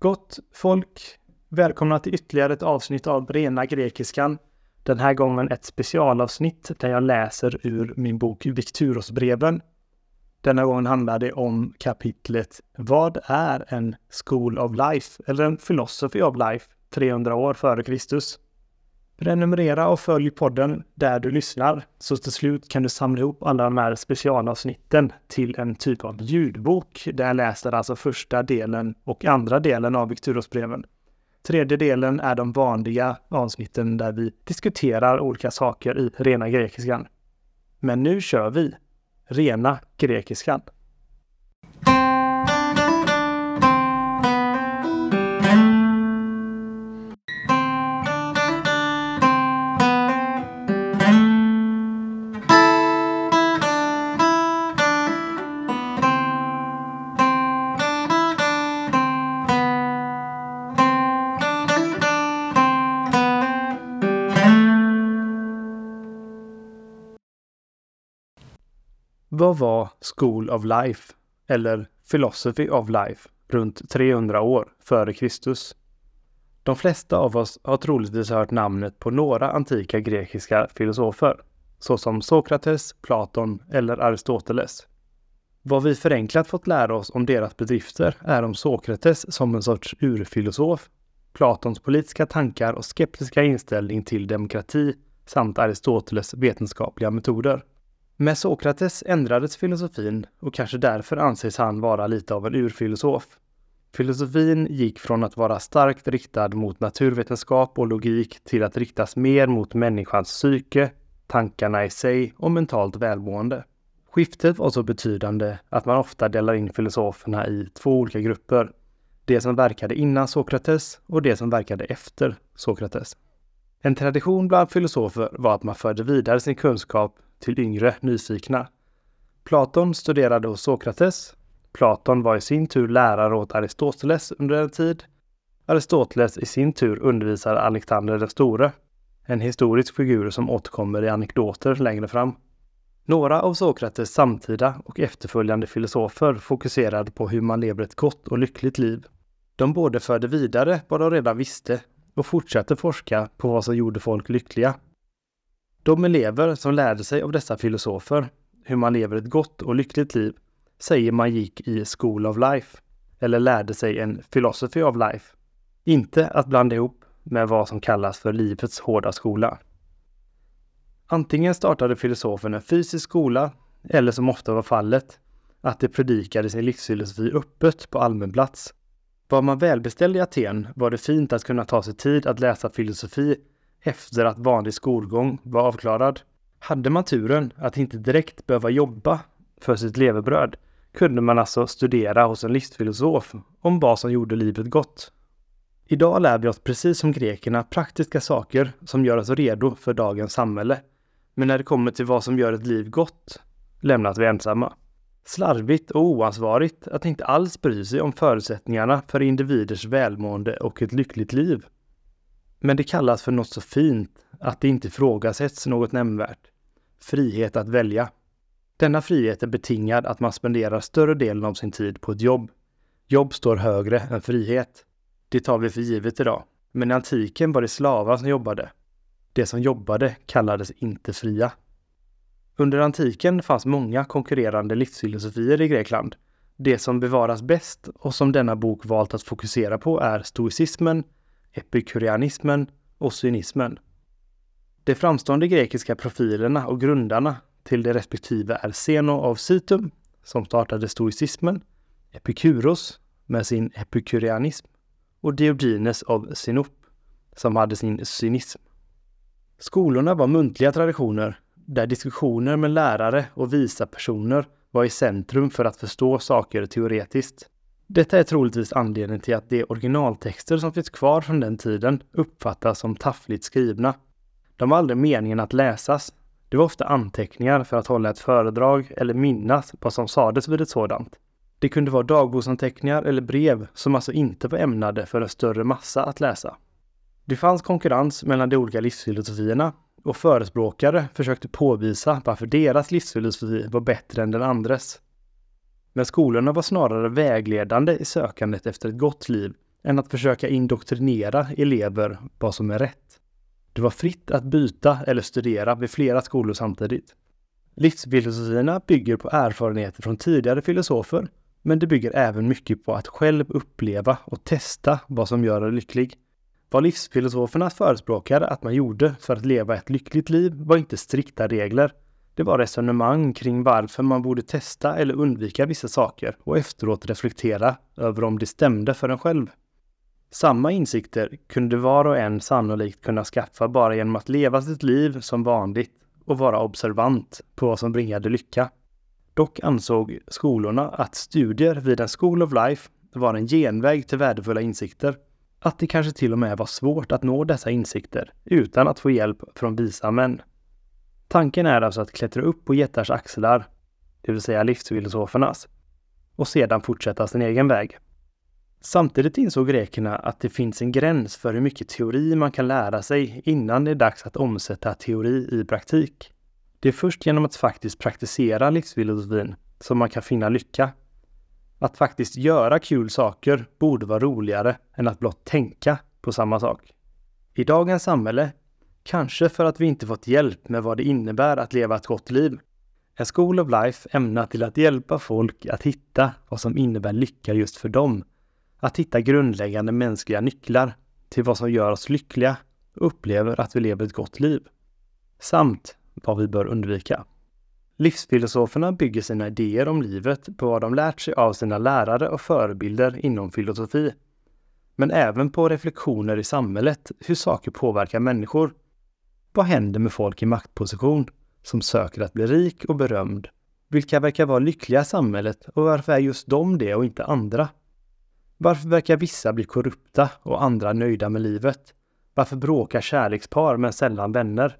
Gott folk! Välkomna till ytterligare ett avsnitt av Rena Grekiskan. Den här gången ett specialavsnitt där jag läser ur min bok Vikturosbreven. Denna gången handlar det om kapitlet Vad är en School of Life? Eller en Philosophy of Life 300 år före Kristus. Prenumerera och följ podden där du lyssnar, så till slut kan du samla ihop alla de här specialavsnitten till en typ av ljudbok där jag läser alltså första delen och andra delen av Vikturosbreven. Tredje delen är de vanliga avsnitten där vi diskuterar olika saker i rena grekiskan. Men nu kör vi rena grekiskan. Vad var School of Life, eller Philosophy of Life, runt 300 år före Kristus? De flesta av oss har troligtvis hört namnet på några antika grekiska filosofer, såsom Sokrates, Platon eller Aristoteles. Vad vi förenklat fått lära oss om deras bedrifter är om Sokrates som en sorts urfilosof, Platons politiska tankar och skeptiska inställning till demokrati samt Aristoteles vetenskapliga metoder. Med Sokrates ändrades filosofin och kanske därför anses han vara lite av en urfilosof. Filosofin gick från att vara starkt riktad mot naturvetenskap och logik till att riktas mer mot människans psyke, tankarna i sig och mentalt välmående. Skiftet var så betydande att man ofta delar in filosoferna i två olika grupper. Det som verkade innan Sokrates och det som verkade efter Sokrates. En tradition bland filosofer var att man förde vidare sin kunskap till yngre nyfikna. Platon studerade hos Sokrates. Platon var i sin tur lärare åt Aristoteles under en tid. Aristoteles i sin tur undervisade Alexander den store, en historisk figur som återkommer i anekdoter längre fram. Några av Sokrates samtida och efterföljande filosofer fokuserade på hur man lever ett gott och lyckligt liv. De både förde vidare vad de redan visste och fortsatte forska på vad som gjorde folk lyckliga. De elever som lärde sig av dessa filosofer hur man lever ett gott och lyckligt liv säger man gick i School of Life eller lärde sig en Philosophy of Life. Inte att blanda ihop med vad som kallas för livets hårda skola. Antingen startade filosofen en fysisk skola eller som ofta var fallet, att de predikade sin livsfilosofi öppet på allmän plats. Var man välbeställd i Aten var det fint att kunna ta sig tid att läsa filosofi efter att vanlig skolgång var avklarad. Hade man turen att inte direkt behöva jobba för sitt levebröd kunde man alltså studera hos en livsfilosof om vad som gjorde livet gott. Idag lär vi oss precis som grekerna praktiska saker som gör oss redo för dagens samhälle. Men när det kommer till vad som gör ett liv gott lämnas vi ensamma. Slarvigt och oansvarigt att inte alls bry sig om förutsättningarna för individers välmående och ett lyckligt liv. Men det kallas för något så fint att det inte ifrågasätts något nämnvärt. Frihet att välja. Denna frihet är betingad att man spenderar större delen av sin tid på ett jobb. Jobb står högre än frihet. Det tar vi för givet idag. Men i antiken var det slavar som jobbade. Det som jobbade kallades inte fria. Under antiken fanns många konkurrerande livsfilosofier i Grekland. Det som bevaras bäst och som denna bok valt att fokusera på är stoicismen, epikurianismen och cynismen. De framstående grekiska profilerna och grundarna till de respektive är Zeno av Situm, som startade stoicismen, Epikuros med sin epikurianism och Diogenes av Sinop, som hade sin cynism. Skolorna var muntliga traditioner där diskussioner med lärare och visa personer var i centrum för att förstå saker teoretiskt. Detta är troligtvis anledningen till att de originaltexter som finns kvar från den tiden uppfattas som taffligt skrivna. De var aldrig meningen att läsas. Det var ofta anteckningar för att hålla ett föredrag eller minnas vad som sades vid ett sådant. Det kunde vara dagboksanteckningar eller brev som alltså inte var ämnade för en större massa att läsa. Det fanns konkurrens mellan de olika livsfilosofierna och förespråkare försökte påvisa varför deras livsfilosofi var bättre än den andres. Men skolorna var snarare vägledande i sökandet efter ett gott liv än att försöka indoktrinera elever vad som är rätt. Det var fritt att byta eller studera vid flera skolor samtidigt. Livsfilosofierna bygger på erfarenheter från tidigare filosofer, men det bygger även mycket på att själv uppleva och testa vad som gör en lycklig. Vad livsfilosoferna förespråkade att man gjorde för att leva ett lyckligt liv var inte strikta regler. Det var resonemang kring varför man borde testa eller undvika vissa saker och efteråt reflektera över om det stämde för en själv. Samma insikter kunde var och en sannolikt kunna skaffa bara genom att leva sitt liv som vanligt och vara observant på vad som bringade lycka. Dock ansåg skolorna att studier vid en School of Life var en genväg till värdefulla insikter. Att det kanske till och med var svårt att nå dessa insikter utan att få hjälp från visa män. Tanken är alltså att klättra upp på jättars axlar, det vill säga livsfilosofernas, och sedan fortsätta sin egen väg. Samtidigt insåg grekerna att det finns en gräns för hur mycket teori man kan lära sig innan det är dags att omsätta teori i praktik. Det är först genom att faktiskt praktisera livsfilosofin som man kan finna lycka. Att faktiskt göra kul saker borde vara roligare än att blott tänka på samma sak. I dagens samhälle, kanske för att vi inte fått hjälp med vad det innebär att leva ett gott liv, är School of Life ämnar till att hjälpa folk att hitta vad som innebär lycka just för dem att hitta grundläggande mänskliga nycklar till vad som gör oss lyckliga och upplever att vi lever ett gott liv. Samt vad vi bör undvika. Livsfilosoferna bygger sina idéer om livet på vad de lärt sig av sina lärare och förebilder inom filosofi. Men även på reflektioner i samhället, hur saker påverkar människor. Vad händer med folk i maktposition som söker att bli rik och berömd? Vilka verkar vara lyckliga i samhället och varför är just de det och inte andra? Varför verkar vissa bli korrupta och andra nöjda med livet? Varför bråkar kärlekspar men sällan vänner?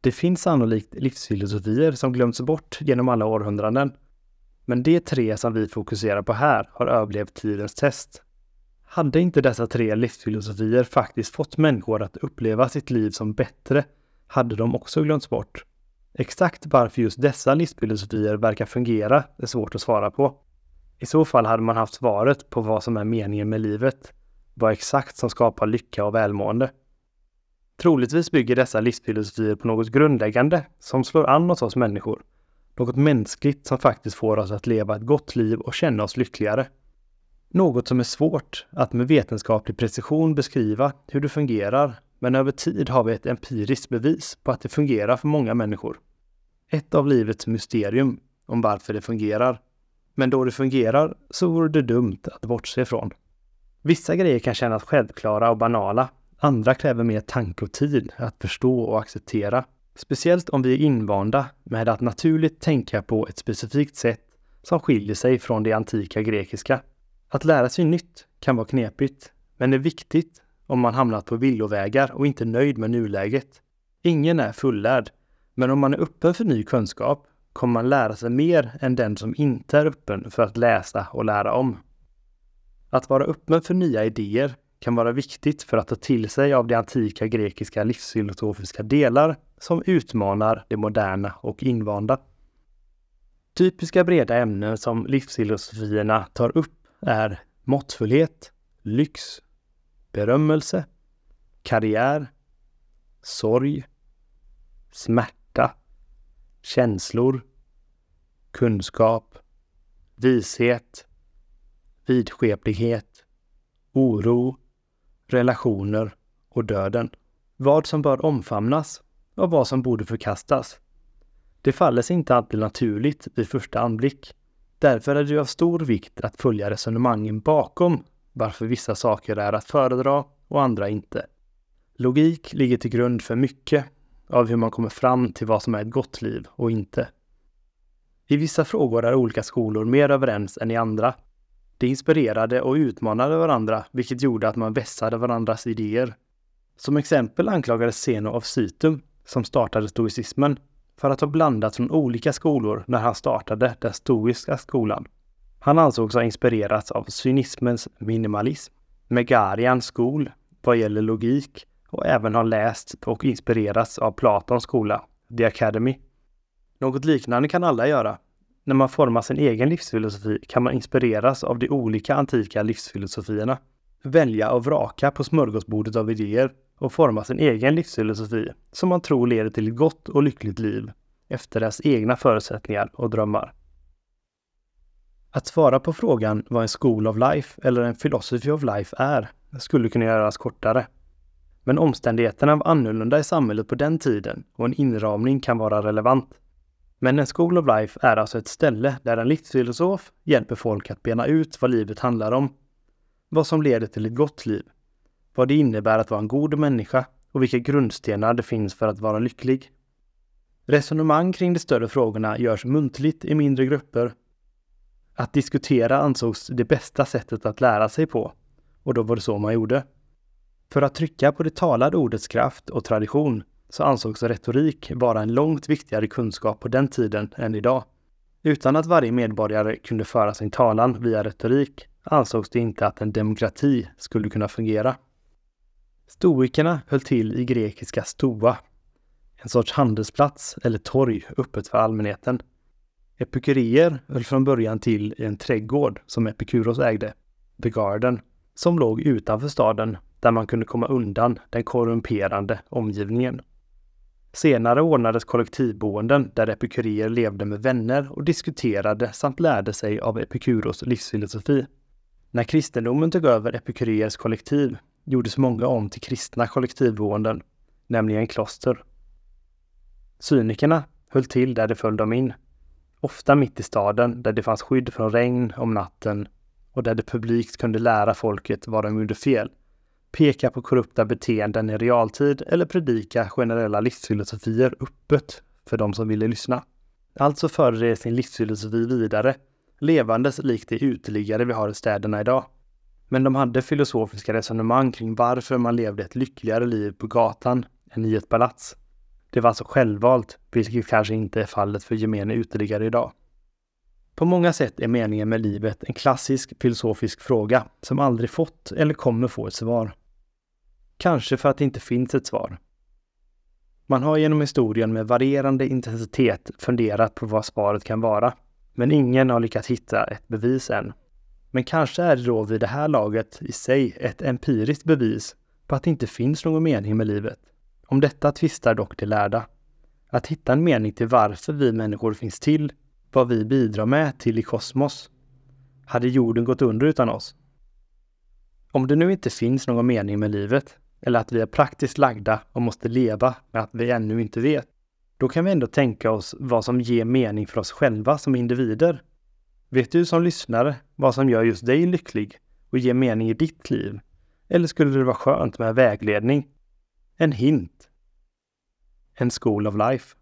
Det finns sannolikt livsfilosofier som glömts bort genom alla århundraden. Men de tre som vi fokuserar på här har överlevt tidens test. Hade inte dessa tre livsfilosofier faktiskt fått människor att uppleva sitt liv som bättre hade de också glömts bort. Exakt varför just dessa livsfilosofier verkar fungera är svårt att svara på. I så fall hade man haft svaret på vad som är meningen med livet, vad exakt som skapar lycka och välmående. Troligtvis bygger dessa livsfilosofier på något grundläggande som slår an hos oss människor. Något mänskligt som faktiskt får oss att leva ett gott liv och känna oss lyckligare. Något som är svårt att med vetenskaplig precision beskriva hur det fungerar, men över tid har vi ett empiriskt bevis på att det fungerar för många människor. Ett av livets mysterium om varför det fungerar men då det fungerar så vore det dumt att bortse ifrån. Vissa grejer kan kännas självklara och banala. Andra kräver mer tanke och tid att förstå och acceptera. Speciellt om vi är invanda med att naturligt tänka på ett specifikt sätt som skiljer sig från det antika grekiska. Att lära sig nytt kan vara knepigt, men är viktigt om man hamnat på villovägar och inte nöjd med nuläget. Ingen är fullärd, men om man är öppen för ny kunskap kommer man lära sig mer än den som inte är öppen för att läsa och lära om. Att vara öppen för nya idéer kan vara viktigt för att ta till sig av de antika grekiska livsfilosofiska delar som utmanar det moderna och invanda. Typiska breda ämnen som livsfilosofierna tar upp är måttfullhet, lyx, berömmelse, karriär, sorg, smärta, känslor, kunskap, vishet, vidskeplighet, oro, relationer och döden. Vad som bör omfamnas och vad som borde förkastas. Det faller sig inte alltid naturligt vid första anblick. Därför är det av stor vikt att följa resonemangen bakom varför vissa saker är att föredra och andra inte. Logik ligger till grund för mycket av hur man kommer fram till vad som är ett gott liv och inte. I vissa frågor är olika skolor mer överens än i andra. De inspirerade och utmanade varandra, vilket gjorde att man vässade varandras idéer. Som exempel anklagades Zeno av Cytum, som startade stoicismen, för att ha blandat från olika skolor när han startade den stoiska skolan. Han ansågs ha inspirerats av cynismens minimalism, Megarians skol vad gäller logik och även har läst och inspirerats av Platons skola, The Academy. Något liknande kan alla göra. När man formar sin egen livsfilosofi kan man inspireras av de olika antika livsfilosofierna. välja och vraka på smörgåsbordet av idéer och forma sin egen livsfilosofi som man tror leder till ett gott och lyckligt liv efter deras egna förutsättningar och drömmar. Att svara på frågan vad en School of Life eller en Philosophy of Life är skulle kunna göras kortare. Men omständigheterna var annorlunda i samhället på den tiden och en inramning kan vara relevant. Men en School of Life är alltså ett ställe där en livsfilosof hjälper folk att bena ut vad livet handlar om. Vad som leder till ett gott liv. Vad det innebär att vara en god människa och vilka grundstenar det finns för att vara lycklig. Resonemang kring de större frågorna görs muntligt i mindre grupper. Att diskutera ansågs det bästa sättet att lära sig på och då var det så man gjorde. För att trycka på det talade ordets kraft och tradition så ansågs retorik vara en långt viktigare kunskap på den tiden än idag. Utan att varje medborgare kunde föra sin talan via retorik ansågs det inte att en demokrati skulle kunna fungera. Stoikerna höll till i grekiska stoa, en sorts handelsplats eller torg öppet för allmänheten. Epikurier höll från början till i en trädgård som Epikuros ägde, The Garden, som låg utanför staden där man kunde komma undan den korrumperande omgivningen. Senare ordnades kollektivboenden där epikurier levde med vänner och diskuterade samt lärde sig av Epikuros livsfilosofi. När kristendomen tog över epikuriers kollektiv gjordes många om till kristna kollektivboenden, nämligen kloster. Cynikerna höll till där det föll dem in, ofta mitt i staden där det fanns skydd från regn om natten och där det publikt kunde lära folket vad de gjorde fel, peka på korrupta beteenden i realtid eller predika generella livsfilosofier öppet för de som ville lyssna. Alltså förde de sin livsfilosofi vidare, levandes likt de uteliggare vi har i städerna idag. Men de hade filosofiska resonemang kring varför man levde ett lyckligare liv på gatan än i ett palats. Det var alltså självvalt, vilket kanske inte är fallet för gemene uteliggare idag. På många sätt är meningen med livet en klassisk filosofisk fråga som aldrig fått eller kommer få ett svar. Kanske för att det inte finns ett svar. Man har genom historien med varierande intensitet funderat på vad svaret kan vara, men ingen har lyckats hitta ett bevis än. Men kanske är det då vid det här laget i sig ett empiriskt bevis på att det inte finns någon mening med livet. Om detta tvistar dock de lärda. Att hitta en mening till varför vi människor finns till, vad vi bidrar med till i kosmos. Hade jorden gått under utan oss? Om det nu inte finns någon mening med livet, eller att vi är praktiskt lagda och måste leva med att vi ännu inte vet, då kan vi ändå tänka oss vad som ger mening för oss själva som individer. Vet du som lyssnare vad som gör just dig lycklig och ger mening i ditt liv? Eller skulle det vara skönt med vägledning? En hint? En school of life?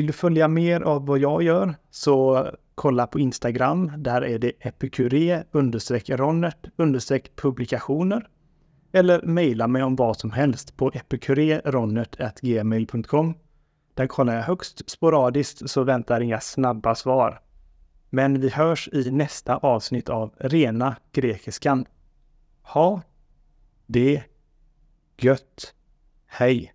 Vill du följa mer av vad jag gör så kolla på Instagram. Där är det epikure ronert publikationer. Eller mejla mig om vad som helst på epikureronert.gmail.com. Där kollar jag högst sporadiskt så väntar inga snabba svar. Men vi hörs i nästa avsnitt av Rena Grekiskan. Ha det gött. Hej!